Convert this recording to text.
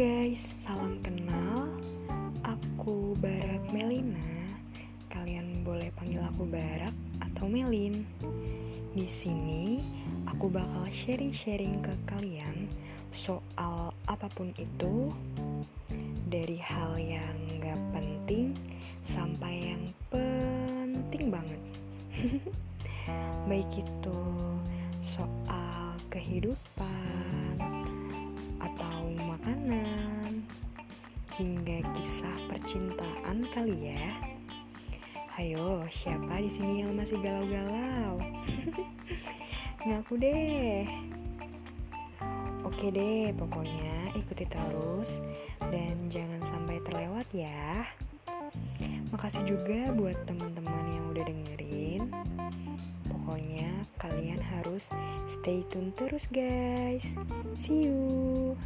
guys, salam kenal. Aku Barak Melina. Kalian boleh panggil aku Barak atau Melin. Di sini aku bakal sharing-sharing ke kalian soal apa pun itu dari hal yang gak penting sampai yang penting banget. Baik itu soal kehidupan kisah percintaan kali ya. Hayo, siapa di sini yang masih galau-galau? Ngaku deh. Oke deh, pokoknya ikuti terus dan jangan sampai terlewat ya. Makasih juga buat teman-teman yang udah dengerin. Pokoknya kalian harus stay tune terus guys. See you.